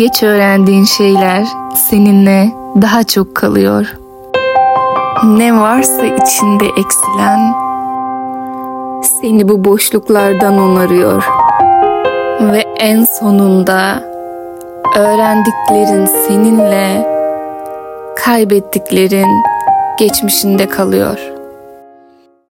Geç öğrendiğin şeyler seninle daha çok kalıyor. Ne varsa içinde eksilen seni bu boşluklardan onarıyor. Ve en sonunda öğrendiklerin seninle kaybettiklerin geçmişinde kalıyor.''